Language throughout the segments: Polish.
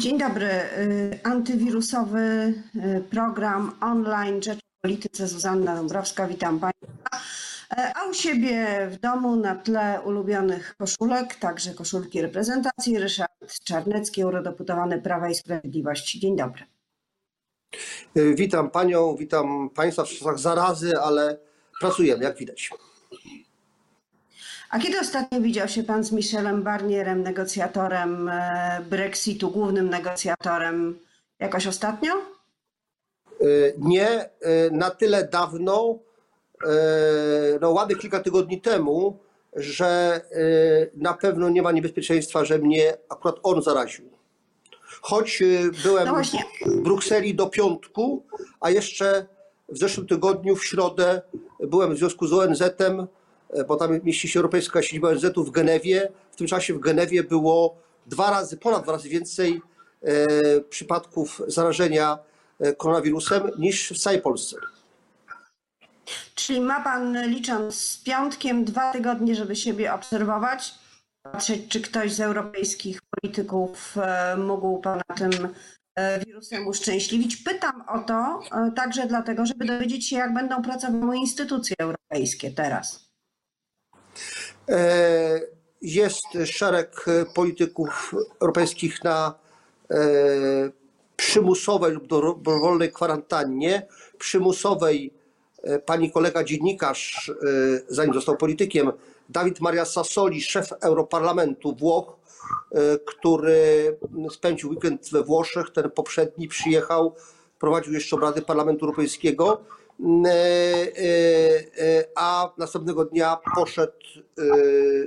Dzień dobry. Y, Antywirusowy y, program online Rzecz o Polityce Zuzanna Dąbrowska. Witam Państwa. E, A u siebie w domu na tle ulubionych koszulek, także koszulki reprezentacji, Ryszard Czarnecki, eurodeputowany Prawa i Sprawiedliwości. Dzień dobry. Y, Witam panią, witam państwa w czasach zarazy, ale pracujemy, jak widać. A kiedy ostatnio widział się Pan z Michelem Barnierem, negocjatorem e, Brexitu, głównym negocjatorem? Jakoś ostatnio? Y, Nie y, na tyle dawno, no ładnych kilka tygodni temu, że na pewno nie ma niebezpieczeństwa, że mnie akurat on zaraził. Choć byłem No w Brukseli do piątku, a jeszcze w zeszłym tygodniu w środę byłem w związku z ONZ-em, e, bo tam mieści się Europejska Siedziba ONZ-u w Genewie. W tym czasie w Genewie było dwa razy, ponad dwa razy więcej e, przypadków zarażenia e, koronawirusem niż w całej Polsce. Czyli ma Pan, licząc z piątkiem, dwa tygodnie, żeby siebie obserwować, patrzeć, czy ktoś z europejskich polityków e, mógł Pana tym e, wirusem uszczęśliwić. Pytam o to e, także dlatego, żeby dowiedzieć się, jak będą pracowały instytucje europejskie teraz. E, Jest szereg polityków europejskich na e, przymusowej lub dobrowolnej kwarantannie. Przymusowej e, pani kolega dziennikarz, zanim został politykiem, Dawid Maria Sassoli, szef Europarlamentu Włoch, który spędził weekend we Włoszech, ten poprzedni przyjechał, prowadził jeszcze obrady Parlamentu Europejskiego, a następnego dnia poszedł e,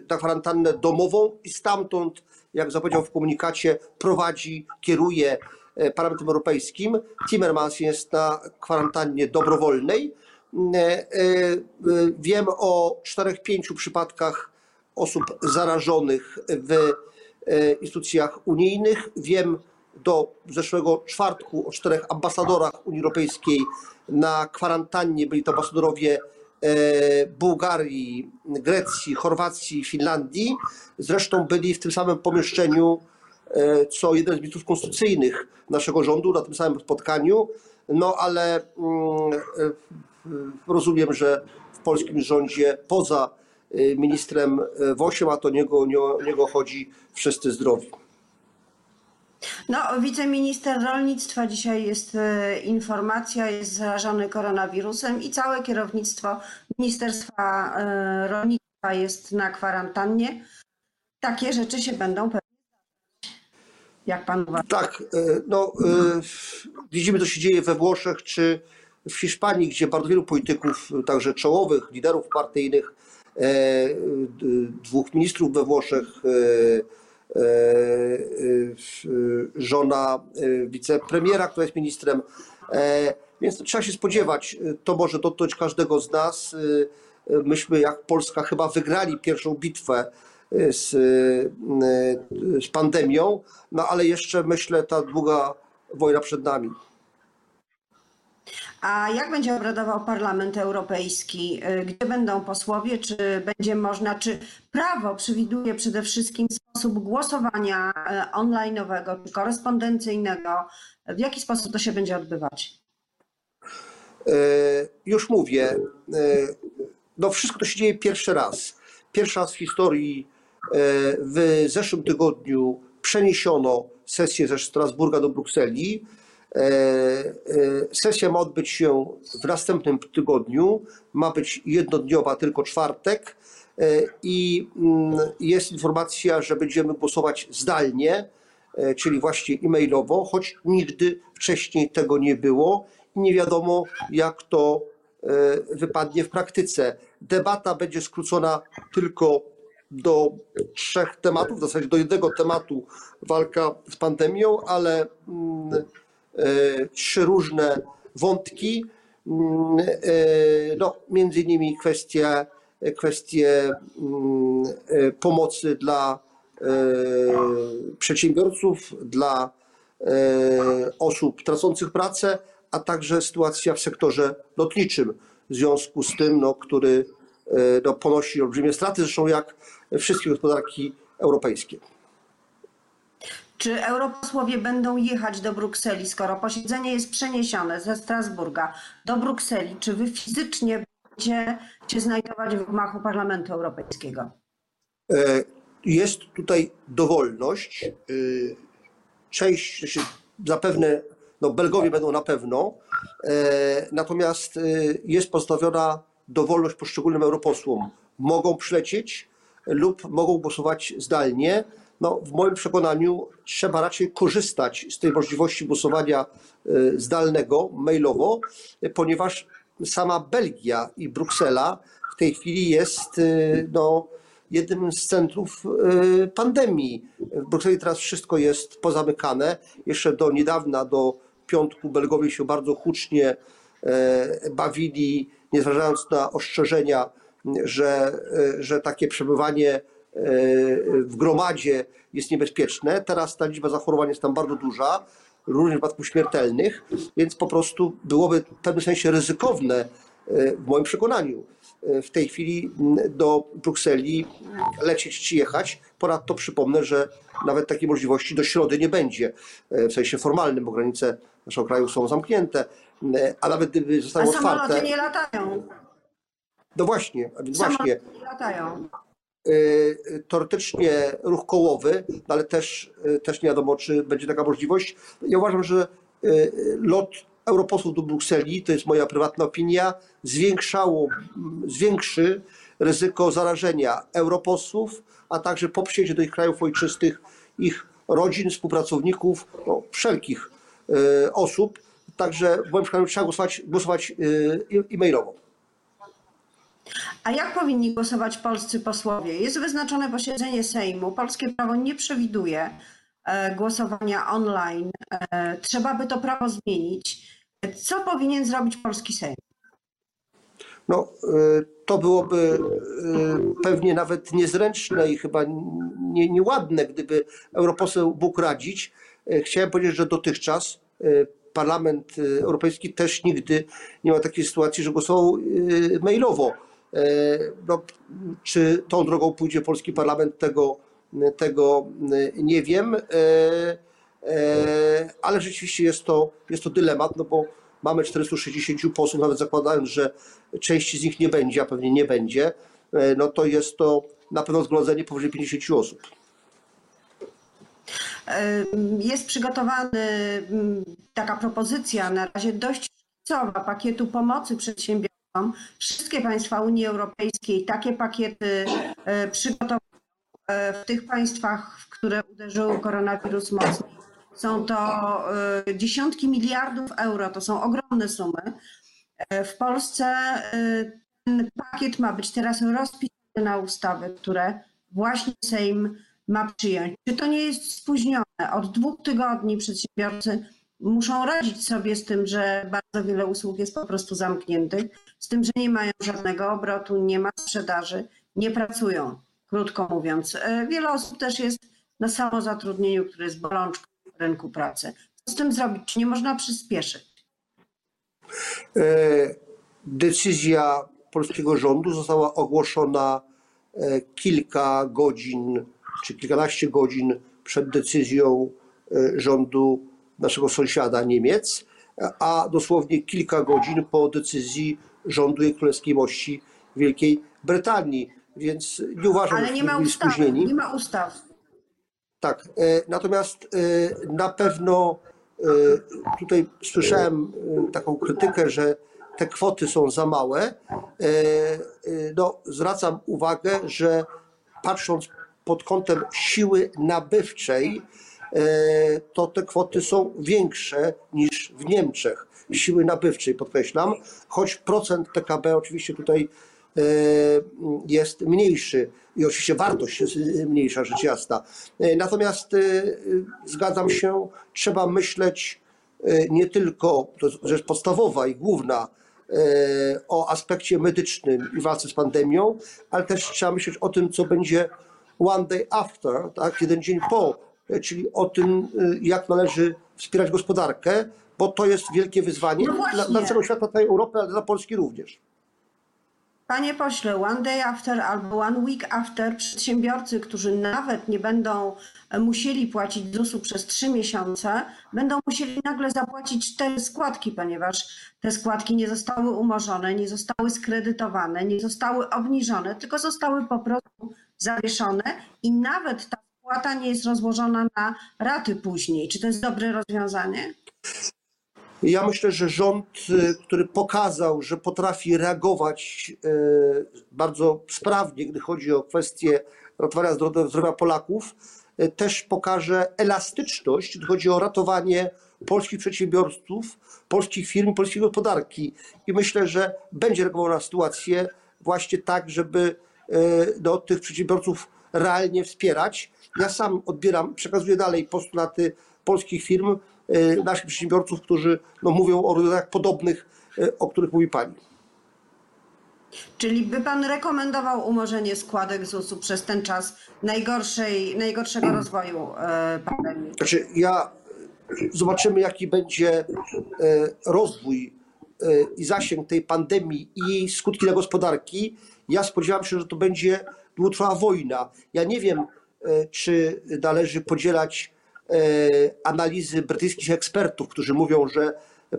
na kwarantannę domową i stamtąd, jak zapowiedział w komunikacie, prowadzi, kieruje e, Parlamentem Europejskim. Timmermans jest na kwarantannie dobrowolnej. E, e, e, Wiem o czterech, pięciu przypadkach osób zarażonych w e, instytucjach unijnych. Wiem do zeszłego czwartku o czterech ambasadorach Unii Europejskiej na kwarantannie. Byli to ambasadorowie e, Bułgarii, Grecji, Chorwacji, Finlandii. Zresztą byli w tym samym pomieszczeniu e, co jeden z ministrów konstytucyjnych naszego rządu na tym samym spotkaniu. No ale mm, e, rozumiem, że w polskim rządzie poza ministrem Wosiem, a to niego, nie- niego chodzi wszyscy zdrowi. No, wiceminister rolnictwa dzisiaj jest e, informacja, jest zarażony koronawirusem i całe kierownictwo Ministerstwa e, Rolnictwa jest na kwarantannie. Takie rzeczy się będą pewnie. Jak pan uważa? Tak, e, no widzimy co się dzieje we Włoszech czy w Hiszpanii, gdzie bardzo wielu polityków, także czołowych, liderów partyjnych, dwóch ministrów we Włoszech, żona e, wicepremiera, która jest ministrem, e, więc trzeba się spodziewać, e, to może dotknąć każdego z nas. E, e, Myśmy jak Polska chyba wygrali pierwszą bitwę e, z, e, z pandemią, no ale jeszcze myślę ta długa wojna przed nami. A jak będzie obradował Parlament Europejski? E, Gdzie będą posłowie? Czy będzie można, czy prawo przewiduje przede wszystkim sposób głosowania e, online'owego czy korespondencyjnego? W jaki sposób to się będzie odbywać? E, Już mówię, no wszystko to się dzieje pierwszy raz. Pierwszy raz w historii w zeszłym tygodniu przeniesiono sesję ze Strasburga do Brukseli. E, e, Sesja ma odbyć się w następnym tygodniu. Ma być jednodniowa, tylko czwartek. E, I mm, jest informacja, że będziemy głosować zdalnie, czyli właśnie e-mailowo, choć nigdy wcześniej tego nie było i nie wiadomo, jak to wypadnie w praktyce. Debata będzie skrócona tylko do trzech tematów, w zasadzie do jednego tematu walka z pandemią, ale mm, trzy różne wątki. Mm, e, No, między innymi kwestie, kwestie mm, e, pomocy dla e, przedsiębiorców, dla e, osób tracących pracę, a także sytuacja w sektorze lotniczym w związku z tym, no, który e, no, ponosi olbrzymie straty, zresztą jak wszystkie gospodarki europejskie. Czy europosłowie będą jechać do Brukseli, skoro posiedzenie jest przeniesione ze Strasburga do Brukseli? Czy wy fizycznie będziecie się znajdować w gmachu Parlamentu Europejskiego? E, Jest tutaj dowolność. E, Część, znaczy zapewne, no Belgowie będą na pewno, e, natomiast jest pozostawiona dowolność poszczególnym europosłom. Mogą przylecieć lub mogą głosować zdalnie. No, w moim przekonaniu trzeba raczej korzystać z tej możliwości głosowania e, zdalnego, mailowo, e, ponieważ sama Belgia i Bruksela w tej chwili jest e, no, jednym z centrów pandemii. W Brukseli teraz wszystko jest pozamykane. Jeszcze do niedawna, do piątku, Belgowie się bardzo hucznie bawili, nie zważając na ostrzeżenia, że, że takie przebywanie w gromadzie jest niebezpieczne. Teraz ta liczba zachorowań jest tam bardzo duża, również przypadków śmiertelnych, więc po prostu byłoby w pewnym sensie ryzykowne, e, w moim przekonaniu, e, w tej chwili do Brukseli lecieć czy jechać. Ponadto przypomnę, że nawet takiej możliwości do środy nie będzie, e, w sensie formalnym, bo granice naszego kraju są zamknięte, a nawet gdyby zostały otwarte, samoloty nie latają. no właśnie, więc właśnie, Samoloty nie latają. Y, teoretycznie ruch kołowy, no ale też, y, też nie wiadomo, czy będzie taka możliwość. Ja uważam, że y, lot europosłów do Brukseli, to jest moja prywatna opinia, zwiększało, zwiększy ryzyko zarażenia europosłów, a także po przyjeździe do ich krajów ojczystych ich rodzin, współpracowników, no, wszelkich y, osób. Także w moim przekonaniu trzeba głosować, głosować y, e-mailowo. A jak powinni głosować polscy posłowie? Jest wyznaczone posiedzenie Sejmu. Polskie prawo nie przewiduje e, głosowania online. E, Trzeba by to prawo zmienić. Co powinien zrobić polski Sejm? No, y, to byłoby pewnie nawet niezręczne i chyba nie, nieładne, gdyby europoseł mógł radzić. Chciałem powiedzieć, że dotychczas Parlament Europejski też nigdy nie ma takiej sytuacji, że głosował mailowo. Y, No, czy tą drogą pójdzie polski parlament, tego, tego y, nie wiem. Y, Ale rzeczywiście jest to, jest to dylemat, no bo mamy 460 posłów, nawet zakładając, że części z nich nie będzie, a pewnie nie będzie, e, no to jest to na pewno zgromadzenie powyżej 50 osób. E, Jest przygotowany mm, taka propozycja, na razie dość szkicowa, pakietu pomocy przedsiębiorcom. Wszystkie państwa Unii Europejskiej takie pakiety e, przygotowują. E, W tych państwach, w które uderzył koronawirus mocniej, są to e, dziesiątki miliardów euro, to są ogromne sumy. W Polsce ten pakiet ma być teraz rozpisany na ustawy, które właśnie Sejm ma przyjąć. Czy to nie jest spóźnione? Od dwóch tygodni przedsiębiorcy muszą radzić sobie z tym, że bardzo wiele usług jest po prostu zamkniętych, z tym, że nie mają żadnego obrotu, nie ma sprzedaży, nie pracują, krótko mówiąc. E, Wiele osób też jest na samozatrudnieniu, które jest bolączką rynku pracy. Co z tym zrobić? Czy nie można przyspieszyć? E, Decyzja polskiego rządu została ogłoszona e, kilka godzin czy kilkanaście godzin przed decyzją rządu naszego sąsiada Niemiec, a dosłownie kilka godzin po decyzji rządu Jej Królewskiej Mości Wielkiej Brytanii. Więc nie uważam, Ale że nie ma nie ma ustaw. Tak, e, natomiast e, na pewno e, tutaj słyszałem taką krytykę, że te kwoty są za małe. No, zwracam uwagę, że patrząc pod kątem siły nabywczej, to te kwoty są większe niż w Niemczech. Siły nabywczej, podkreślam, choć procent PKB oczywiście tutaj e, jest mniejszy i oczywiście wartość jest e, mniejsza, rzecz jasna. E, Natomiast e, e, zgadzam się, trzeba myśleć e, nie tylko, to jest rzecz podstawowa i główna, e, o aspekcie medycznym i walce z pandemią, ale też trzeba myśleć o tym, co będzie one day after, tak, jeden dzień po, e, czyli o tym, e, jak należy wspierać gospodarkę, bo to jest wielkie wyzwanie No dla, dla całego świata, całej Europy, ale dla Polski również. Panie pośle, one day after albo one week after przedsiębiorcy, którzy nawet nie będą e, musieli płacić ZUS-u przez trzy miesiące, będą musieli nagle zapłacić cztery składki, ponieważ te składki nie zostały umorzone, nie zostały skredytowane, nie zostały obniżone, tylko zostały po prostu zawieszone i nawet ta spłata nie jest rozłożona na raty później. Czy to jest dobre rozwiązanie? Ja myślę, że rząd, y, który pokazał, że potrafi reagować y, bardzo sprawnie, gdy chodzi o kwestie ratowania zdrowia Polaków, y, też pokaże elastyczność, gdy chodzi o ratowanie polskich przedsiębiorców, polskich firm, polskiej gospodarki. I myślę, że będzie reagował na sytuację właśnie tak, żeby no, tych przedsiębiorców realnie wspierać. Ja sam odbieram, przekazuję dalej postulaty polskich firm, e, naszych przedsiębiorców, którzy no, mówią o rodzajach podobnych, e, o których mówi Pani. Czyli by pan rekomendował umorzenie składek ZUS-u przez ten czas najgorszej, najgorszego rozwoju e, pandemii? Znaczy, ja zobaczymy, jaki będzie rozwój i zasięg tej pandemii i jej skutki dla gospodarki. Ja spodziewam się, że to będzie długotrwała wojna. Ja nie wiem, czy należy podzielać e, analizy brytyjskich ekspertów, którzy mówią, że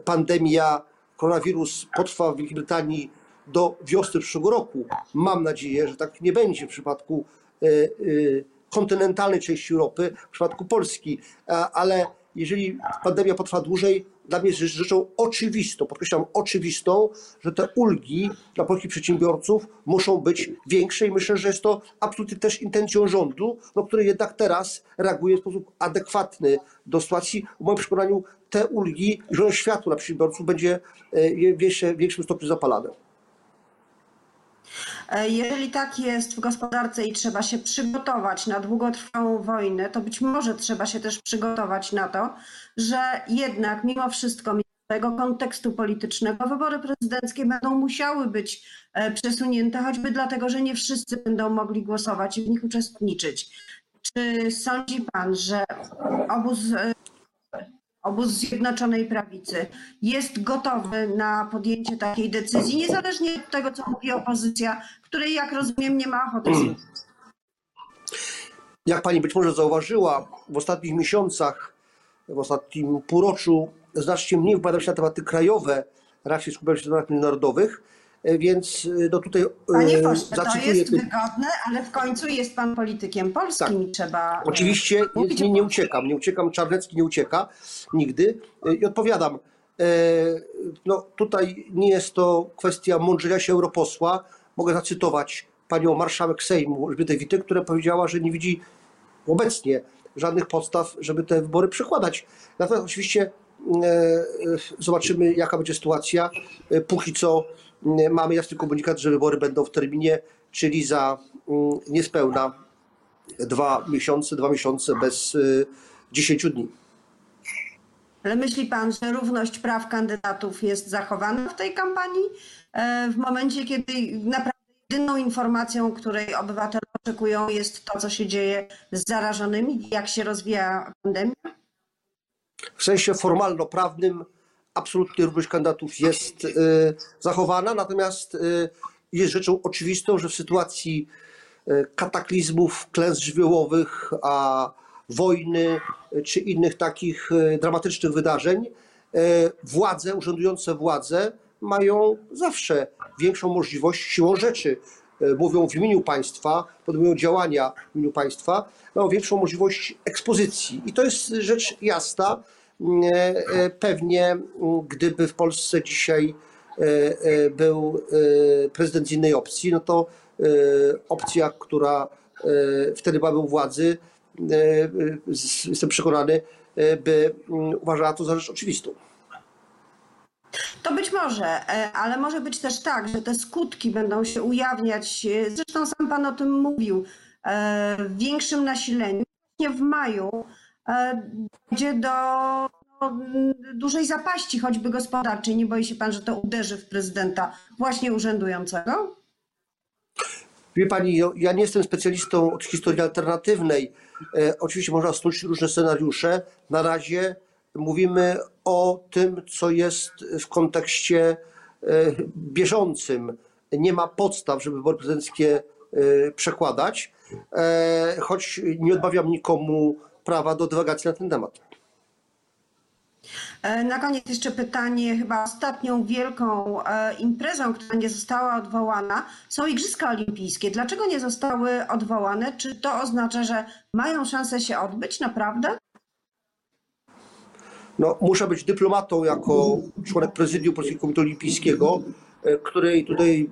pandemia, koronawirus potrwa w Wielkiej Brytanii do wiosny przyszłego roku. Mam nadzieję, że tak nie będzie w przypadku e, e, kontynentalnej części Europy, w przypadku Polski, ale jeżeli pandemia potrwa dłużej, dla mnie jest rzeczą oczywistą, podkreślam oczywistą, że te ulgi dla polskich przedsiębiorców muszą być większe i myślę, że jest to absolutnie też intencją rządu, no, który jednak teraz reaguje w sposób adekwatny do sytuacji. W moim przekonaniu te ulgi, źródło światła dla przedsiębiorców będzie e, w większym stopniu zapalane. E, Jeżeli tak jest w gospodarce i trzeba się przygotować na długotrwałą wojnę, to być może trzeba się też przygotować na to, że jednak mimo wszystko, mimo tego kontekstu politycznego, wybory prezydenckie będą musiały być e, przesunięte, choćby dlatego, że nie wszyscy będą mogli głosować i w nich uczestniczyć. Czy sądzi pan, że obóz e, obóz Zjednoczonej Prawicy jest gotowy na podjęcie takiej decyzji, niezależnie od tego, co mówi opozycja, której, jak rozumiem, nie ma ochoty słuchać. Jak pani być może zauważyła, w ostatnich miesiącach, w ostatnim półroczu znacznie mniej wypowiadam się na tematy krajowe, raczej skupiam się na tematach międzynarodowych, więc e, no tutaj Panie e, pośle, to jest ty- wygodne, ale w końcu jest pan politykiem polskim i trzeba... e, Oczywiście nie, nie, nie uciekam, nie uciekam, nie ucieka nigdy E, i odpowiadam. E, No tutaj nie jest to kwestia mądrzenia się europosła. Mogę zacytować panią marszałek Sejmu Elżbietę Witek, która powiedziała, że nie widzi obecnie żadnych podstaw, żeby te wybory przekładać. Natomiast oczywiście e, e, zobaczymy, jaka będzie sytuacja. E, Póki co e, mamy jasny komunikat, że wybory będą w terminie, czyli za mm, niespełna dwa miesiące, dwa miesiące bez y, 10 dni. Ale myśli pan, że równość praw kandydatów jest zachowana w tej kampanii? E, W momencie, kiedy naprawdę jedyną informacją, której obywatele oczekują, jest to, co się dzieje z zarażonymi, jak się rozwija pandemia? W sensie formalno-prawnym absolutnie równość kandydatów jest y, zachowana, natomiast y, jest rzeczą oczywistą, że w sytuacji y, kataklizmów, klęsk żywiołowych, a wojny czy innych takich dramatycznych wydarzeń, władze, urzędujące władze mają zawsze większą możliwość siłą rzeczy. Mówią w imieniu państwa, podejmują działania w imieniu państwa, mają większą możliwość ekspozycji. I to jest rzecz jasna. E, e, Pewnie m, gdyby w Polsce dzisiaj e, był prezydent z innej opcji, no to opcja, która wtedy byłaby u władzy, jestem przekonany, by mm, uważała to za rzecz oczywistą. To być może, ale może być też tak, że te skutki będą się ujawniać, zresztą sam pan o tym mówił, w większym nasileniu. W maju dojdzie do no, dużej zapaści, choćby gospodarczej. Nie boi się pan, że to uderzy w prezydenta właśnie urzędującego? Wie pani, ja- ja nie jestem specjalistą od historii alternatywnej. E, oczywiście można snuć różne scenariusze. Na razie mówimy o tym, co jest w kontekście e, bieżącym. nie ma podstaw, żeby wybory prezydenckie e, przekładać, e, choć nie odmawiam nikomu prawa do dywagacji na ten temat. E, Na koniec jeszcze pytanie, chyba ostatnią wielką e, imprezą, która nie została odwołana, są Igrzyska Olimpijskie. Dlaczego nie zostały odwołane? Czy to oznacza, że mają szansę się odbyć naprawdę? No, muszę być dyplomatą jako członek prezydium Polskiego Komitetu Olimpijskiego, e, której tutaj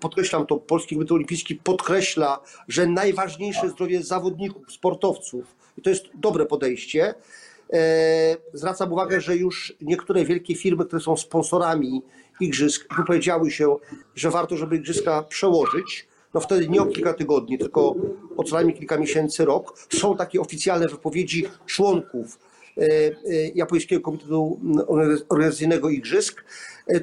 podkreślam to, Polski Komitet Olimpijski podkreśla, że najważniejsze jest zdrowie zawodników, sportowców i to jest dobre podejście. E, Zwracam uwagę, że już niektóre wielkie firmy, które są sponsorami igrzysk, wypowiedziały się, że warto, żeby igrzyska przełożyć. No wtedy nie o kilka tygodni, tylko o co najmniej kilka miesięcy, rok. Są takie oficjalne wypowiedzi członków e, e, Japońskiego Komitetu Organizacyjnego Igrzysk.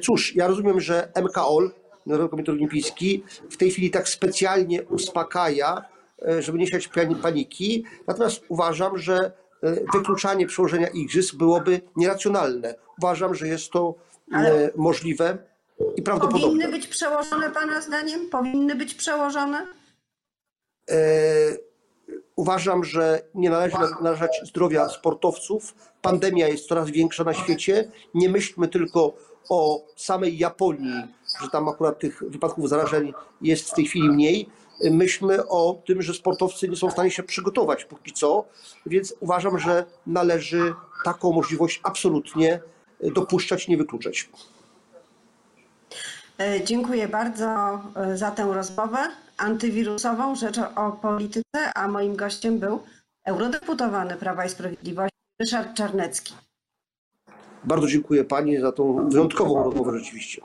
Cóż, ja rozumiem, że MKOL, Narodowy Komitet Olimpijski, w tej chwili tak specjalnie uspokaja, e, żeby nie siać pani- paniki. Natomiast uważam, że e, wykluczanie przełożenia igrzysk byłoby nieracjonalne. Uważam, że jest to e, Ale- możliwe i prawdopodobne. Powinny być przełożone Pana zdaniem? Powinny być przełożone? E, Uważam, że nie należy narażać zdrowia sportowców. Pandemia jest coraz większa na świecie. Nie myślmy tylko o samej Japonii, że tam akurat tych wypadków zarażeń jest w tej chwili mniej. Myślmy o tym, że sportowcy nie są w stanie się przygotować póki co, więc uważam, że należy taką możliwość absolutnie dopuszczać, nie wykluczać. E, Dziękuję bardzo e, za tę rozmowę antywirusową, rzecz o polityce, a moim gościem był eurodeputowany Prawa i Sprawiedliwości Ryszard Czarnecki. Bardzo dziękuję Pani za tą wyjątkową rozmowę rzeczywiście.